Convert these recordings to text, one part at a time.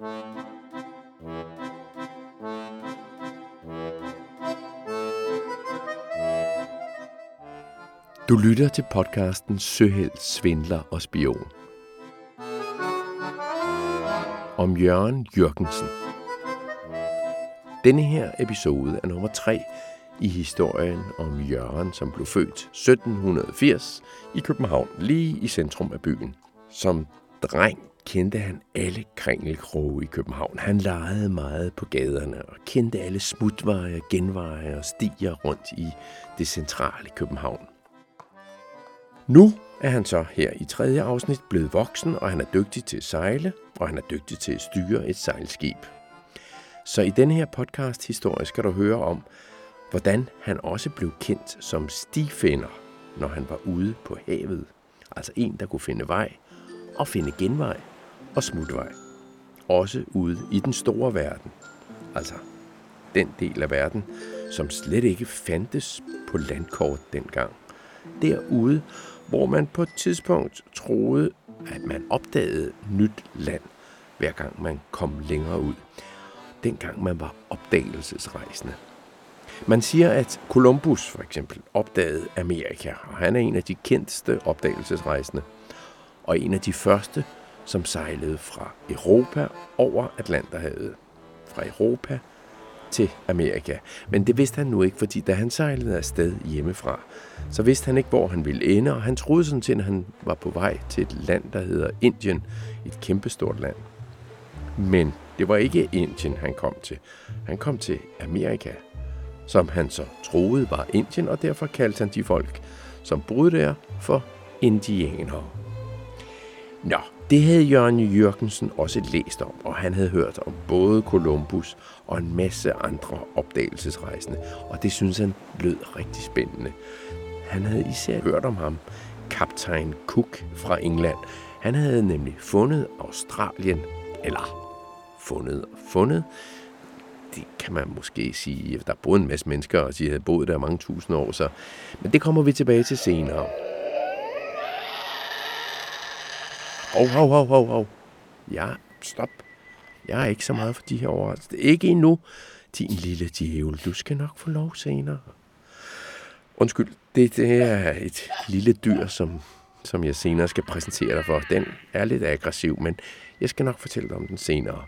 Du lytter til podcasten Søheld, Svindler og Spion. Om Jørgen Jørgensen. Denne her episode er nummer 3 i historien om Jørgen, som blev født 1780 i København, lige i centrum af byen. Som dreng kendte han alle kringelkroge i København. Han legede meget på gaderne og kendte alle smutveje, genveje og stier rundt i det centrale København. Nu er han så her i tredje afsnit blevet voksen, og han er dygtig til at sejle, og han er dygtig til at styre et sejlskib. Så i denne her podcast historie skal du høre om, hvordan han også blev kendt som stifinder, når han var ude på havet. Altså en, der kunne finde vej at finde genvej og smutvej. Også ude i den store verden. Altså den del af verden, som slet ikke fandtes på landkort dengang. Derude, hvor man på et tidspunkt troede, at man opdagede nyt land, hver gang man kom længere ud. Dengang man var opdagelsesrejsende. Man siger, at Columbus for eksempel opdagede Amerika, og han er en af de kendteste opdagelsesrejsende, og en af de første, som sejlede fra Europa over Atlanterhavet. Fra Europa til Amerika. Men det vidste han nu ikke, fordi da han sejlede afsted hjemmefra, så vidste han ikke, hvor han ville ende, og han troede sådan set, at han var på vej til et land, der hedder Indien, et kæmpestort land. Men det var ikke Indien, han kom til. Han kom til Amerika, som han så troede var Indien, og derfor kaldte han de folk, som boede der, for indianere. Nå, det havde Jørgen Jørgensen også læst om, og han havde hørt om både Columbus og en masse andre opdagelsesrejsende, og det synes han lød rigtig spændende. Han havde især hørt om ham, kaptajn Cook fra England. Han havde nemlig fundet Australien, eller fundet og fundet. Det kan man måske sige. Der boede en masse mennesker, og de havde boet der mange tusind år, så... men det kommer vi tilbage til senere. Hov, hov, hov, hov, hov. Ja, stop. Jeg er ikke så meget for de her overraskelser. Ikke endnu, din lille djævel. Du skal nok få lov senere. Undskyld, det, det er et lille dyr, som, som jeg senere skal præsentere dig for. Den er lidt aggressiv, men jeg skal nok fortælle dig om den senere.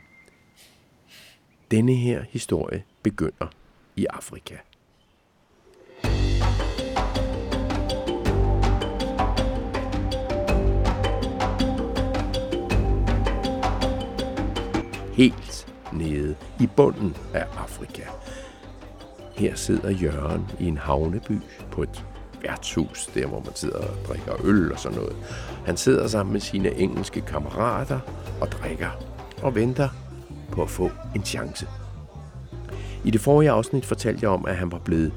Denne her historie begynder i Afrika. Helt nede i bunden af Afrika. Her sidder Jørgen i en havneby på et værtshus, der hvor man sidder og drikker øl og sådan noget. Han sidder sammen med sine engelske kammerater og drikker og venter på at få en chance. I det forrige afsnit fortalte jeg om, at han var blevet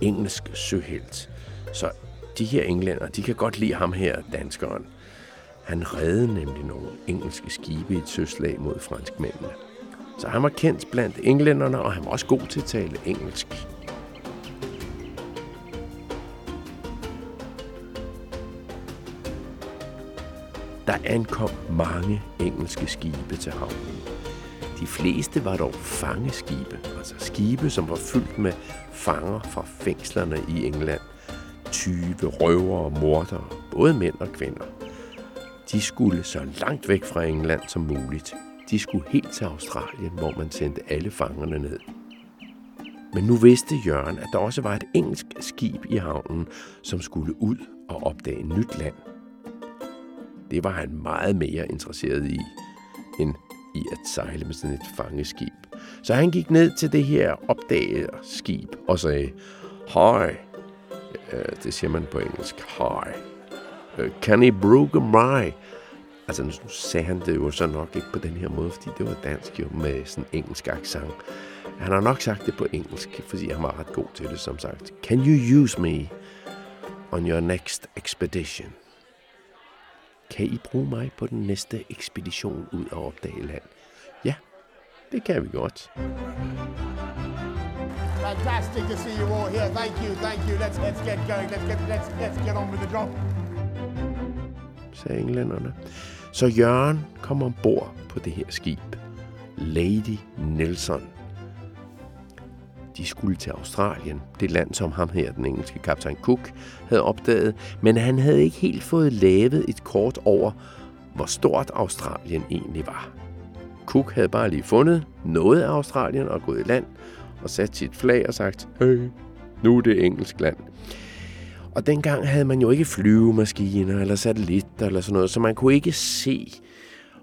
engelsk søhelt. Så de her englænder, de kan godt lide ham her, danskeren. Han reddede nemlig nogle engelske skibe i et søslag mod franskmændene. Så han var kendt blandt englænderne, og han var også god til at tale engelsk. Der ankom mange engelske skibe til havnen. De fleste var dog fangeskibe, altså skibe, som var fyldt med fanger fra fængslerne i England. Tyve, røver og mordere, både mænd og kvinder. De skulle så langt væk fra England som muligt. De skulle helt til Australien, hvor man sendte alle fangerne ned. Men nu vidste Jørgen, at der også var et engelsk skib i havnen, som skulle ud og opdage nyt land. Det var han meget mere interesseret i, end i at sejle med sådan et fangeskib. Så han gik ned til det her opdagerskib og sagde, Hej. det siger man på engelsk, hej can I brook? Altså, nu sagde han det jo så nok ikke på den her måde, fordi det var dansk jo med sådan engelsk accent. Han har nok sagt det på engelsk, fordi han var ret god til det, som sagt. Can you use me on your next expedition? Kan I bruge mig på den næste ekspedition ud og opdage land? Ja, det kan vi godt. Fantastic to see you all here. Thank you, thank you. Let's let's get going. Let's get let's let's get on with the job sagde englænderne. Så Jørgen kom ombord på det her skib. Lady Nelson. De skulle til Australien, det land, som ham her, den engelske kaptajn Cook, havde opdaget, men han havde ikke helt fået lavet et kort over, hvor stort Australien egentlig var. Cook havde bare lige fundet noget af Australien og gået i land og sat sit flag og sagt, hey, nu er det engelsk land. Og dengang havde man jo ikke flyvemaskiner eller satellitter eller sådan noget, så man kunne ikke se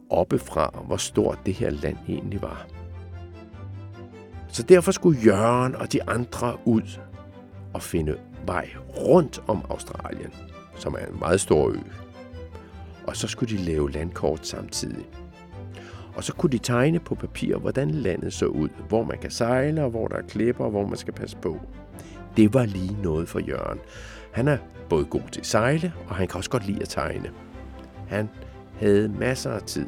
oppefra, hvor stort det her land egentlig var. Så derfor skulle Jørgen og de andre ud og finde vej rundt om Australien, som er en meget stor ø. Og så skulle de lave landkort samtidig. Og så kunne de tegne på papir, hvordan landet så ud, hvor man kan sejle, og hvor der er klipper, og hvor man skal passe på. Det var lige noget for Jørgen. Han er både god til at sejle, og han kan også godt lide at tegne. Han havde masser af tid,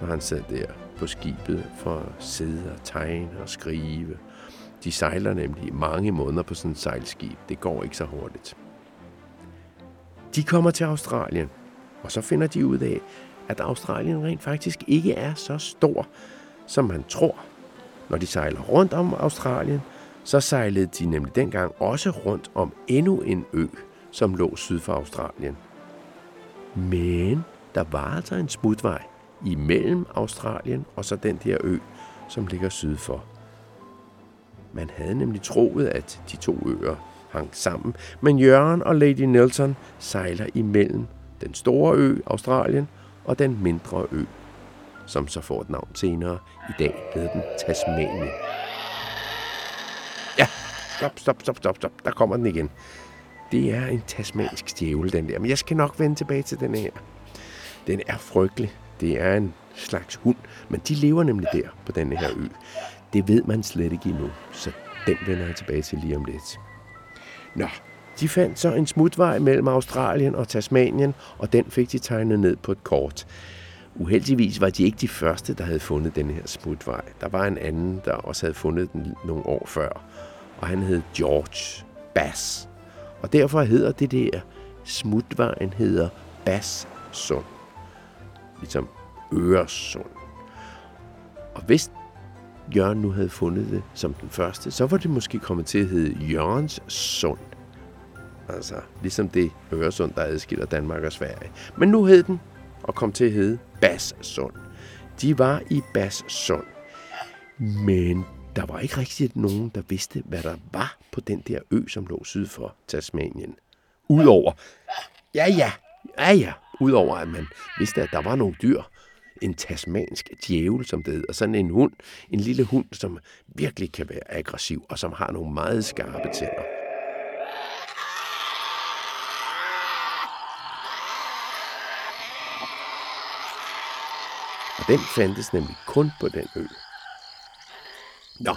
når han sad der på skibet for at sidde og tegne og skrive. De sejler nemlig mange måneder på sådan et sejlskib. Det går ikke så hurtigt. De kommer til Australien, og så finder de ud af, at Australien rent faktisk ikke er så stor, som man tror. Når de sejler rundt om Australien, så sejlede de nemlig dengang også rundt om endnu en ø, som lå syd for Australien. Men der var altså en smutvej imellem Australien og så den der ø, som ligger syd for. Man havde nemlig troet, at de to øer hang sammen, men Jørgen og Lady Nelson sejler imellem den store ø, Australien, og den mindre ø, som så får et navn senere. I dag hedder den Tasmanien. Stop, stop, stop, stop, stop. Der kommer den igen. Det er en tasmansk djævel, den der. Men jeg skal nok vende tilbage til den her. Den er frygtelig. Det er en slags hund, men de lever nemlig der på den her ø. Det ved man slet ikke endnu, så den vender jeg tilbage til lige om lidt. Nå, de fandt så en smutvej mellem Australien og Tasmanien, og den fik de tegnet ned på et kort. Uheldigvis var de ikke de første, der havde fundet den her smutvej. Der var en anden, der også havde fundet den nogle år før, og han hed George Bass. Og derfor hedder det der smutvejen hedder Bassund. Ligesom Øresund. Og hvis Jørgen nu havde fundet det som den første, så var det måske kommet til at hedde Jørgens Sund. Altså, ligesom det Øresund, der adskiller Danmark og Sverige. Men nu hed den, og kom til at hedde Bassund. De var i Bassund. Men der var ikke rigtig nogen, der vidste, hvad der var på den der ø, som lå syd for Tasmanien. Udover, ja ja, ja ja, udover at man vidste, at der var nogle dyr, en tasmansk djævel, som det hedder. Sådan en hund, en lille hund, som virkelig kan være aggressiv, og som har nogle meget skarpe tænder. Og den fandtes nemlig kun på den ø. Nå,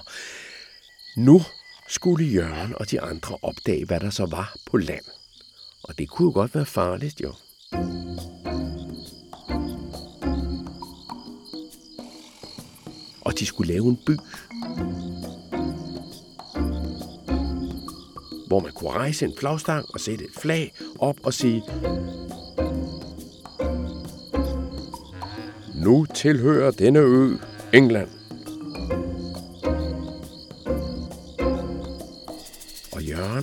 nu skulle Jørgen og de andre opdage, hvad der så var på land. Og det kunne jo godt være farligt, jo. Og de skulle lave en by, hvor man kunne rejse en flagstang og sætte et flag op og sige, Nu tilhører denne ø England.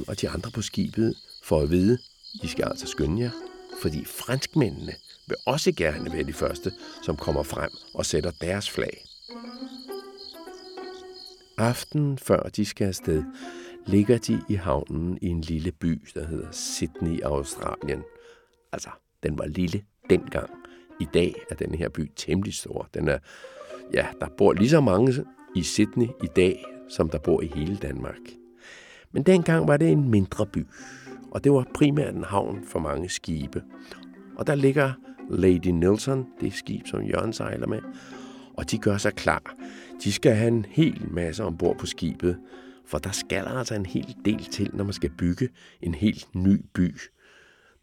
Og og de andre på skibet får at vide, I skal altså skynde jer, fordi franskmændene vil også gerne være de første, som kommer frem og sætter deres flag. Aftenen før de skal afsted, ligger de i havnen i en lille by, der hedder Sydney, Australien. Altså, den var lille dengang. I dag er den her by temmelig stor. Den er, ja, der bor lige så mange i Sydney i dag, som der bor i hele Danmark. Men dengang var det en mindre by, og det var primært en havn for mange skibe. Og der ligger Lady Nelson, det skib, som Jørgen sejler med, og de gør sig klar. De skal have en hel masse ombord på skibet, for der skal altså en hel del til, når man skal bygge en helt ny by.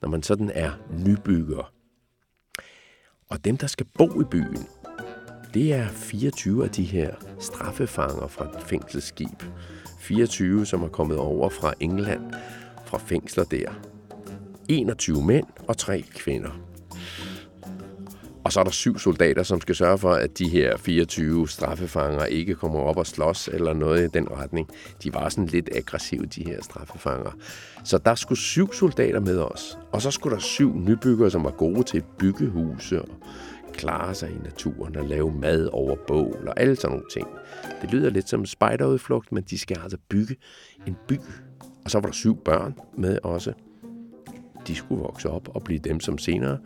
Når man sådan er nybygger. Og dem, der skal bo i byen, det er 24 af de her straffefanger fra et fængselsskib. 24, som er kommet over fra England, fra fængsler der. 21 mænd og 3 kvinder. Og Og så er der syv soldater, som skal sørge for, at de her 24 straffefanger ikke kommer op og slås eller noget i den retning. De var sådan lidt aggressive, de her straffefanger. Så der skulle syv soldater med os. Og så skulle der syv nybyggere, som var gode til at bygge huse og klare sig i naturen og lave mad over bål og alle sådan nogle ting. Det lyder lidt som en spejderudflugt, men de skal altså bygge en by. Og så var der syv børn med også. De skulle vokse op og blive dem, som senere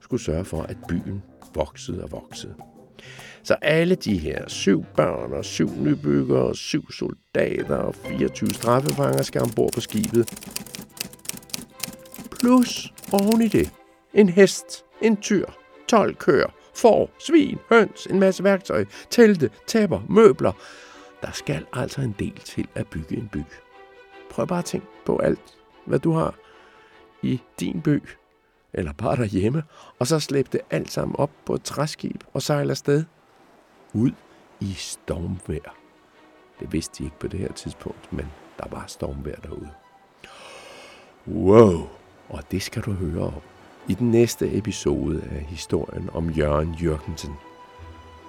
skulle sørge for, at byen voksede og voksede. Så alle de her syv børn og syv nybyggere, syv soldater og 24 straffefanger skal ombord på skibet. Plus oven i det, en hest, en tyr, 12 køer, får, svin, høns, en masse værktøj, telte, tæpper, møbler. Der skal altså en del til at bygge en by. Prøv bare at tænke på alt, hvad du har i din by, eller bare derhjemme, og så slæb det alt sammen op på et træskib og sejl afsted. Ud i stormvejr. Det vidste de ikke på det her tidspunkt, men der var stormvejr derude. Wow, og det skal du høre om i den næste episode af historien om Jørgen Jørgensen.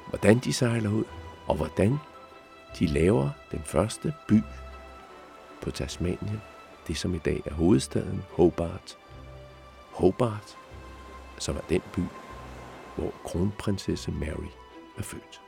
Hvordan de sejler ud, og hvordan de laver den første by på Tasmanien, det som i dag er hovedstaden Hobart. Hobart, som er den by, hvor kronprinsesse Mary er født.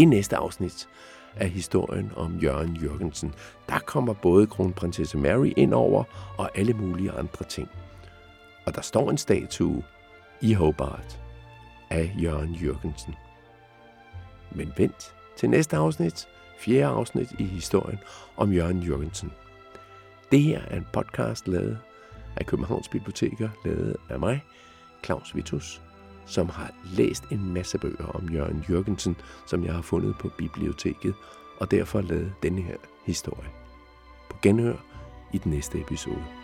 Det næste afsnit af historien om Jørgen Jørgensen. Der kommer både kronprinsesse Mary ind over og alle mulige andre ting. Og der står en statue i Hobart af Jørgen Jørgensen. Men vent til næste afsnit, fjerde afsnit i historien om Jørgen Jørgensen. Det her er en podcast lavet af Københavns Biblioteker, lavet af mig, Claus Vitus, som har læst en masse bøger om Jørgen Jørgensen, som jeg har fundet på biblioteket, og derfor lavet denne her historie. På genhør i den næste episode.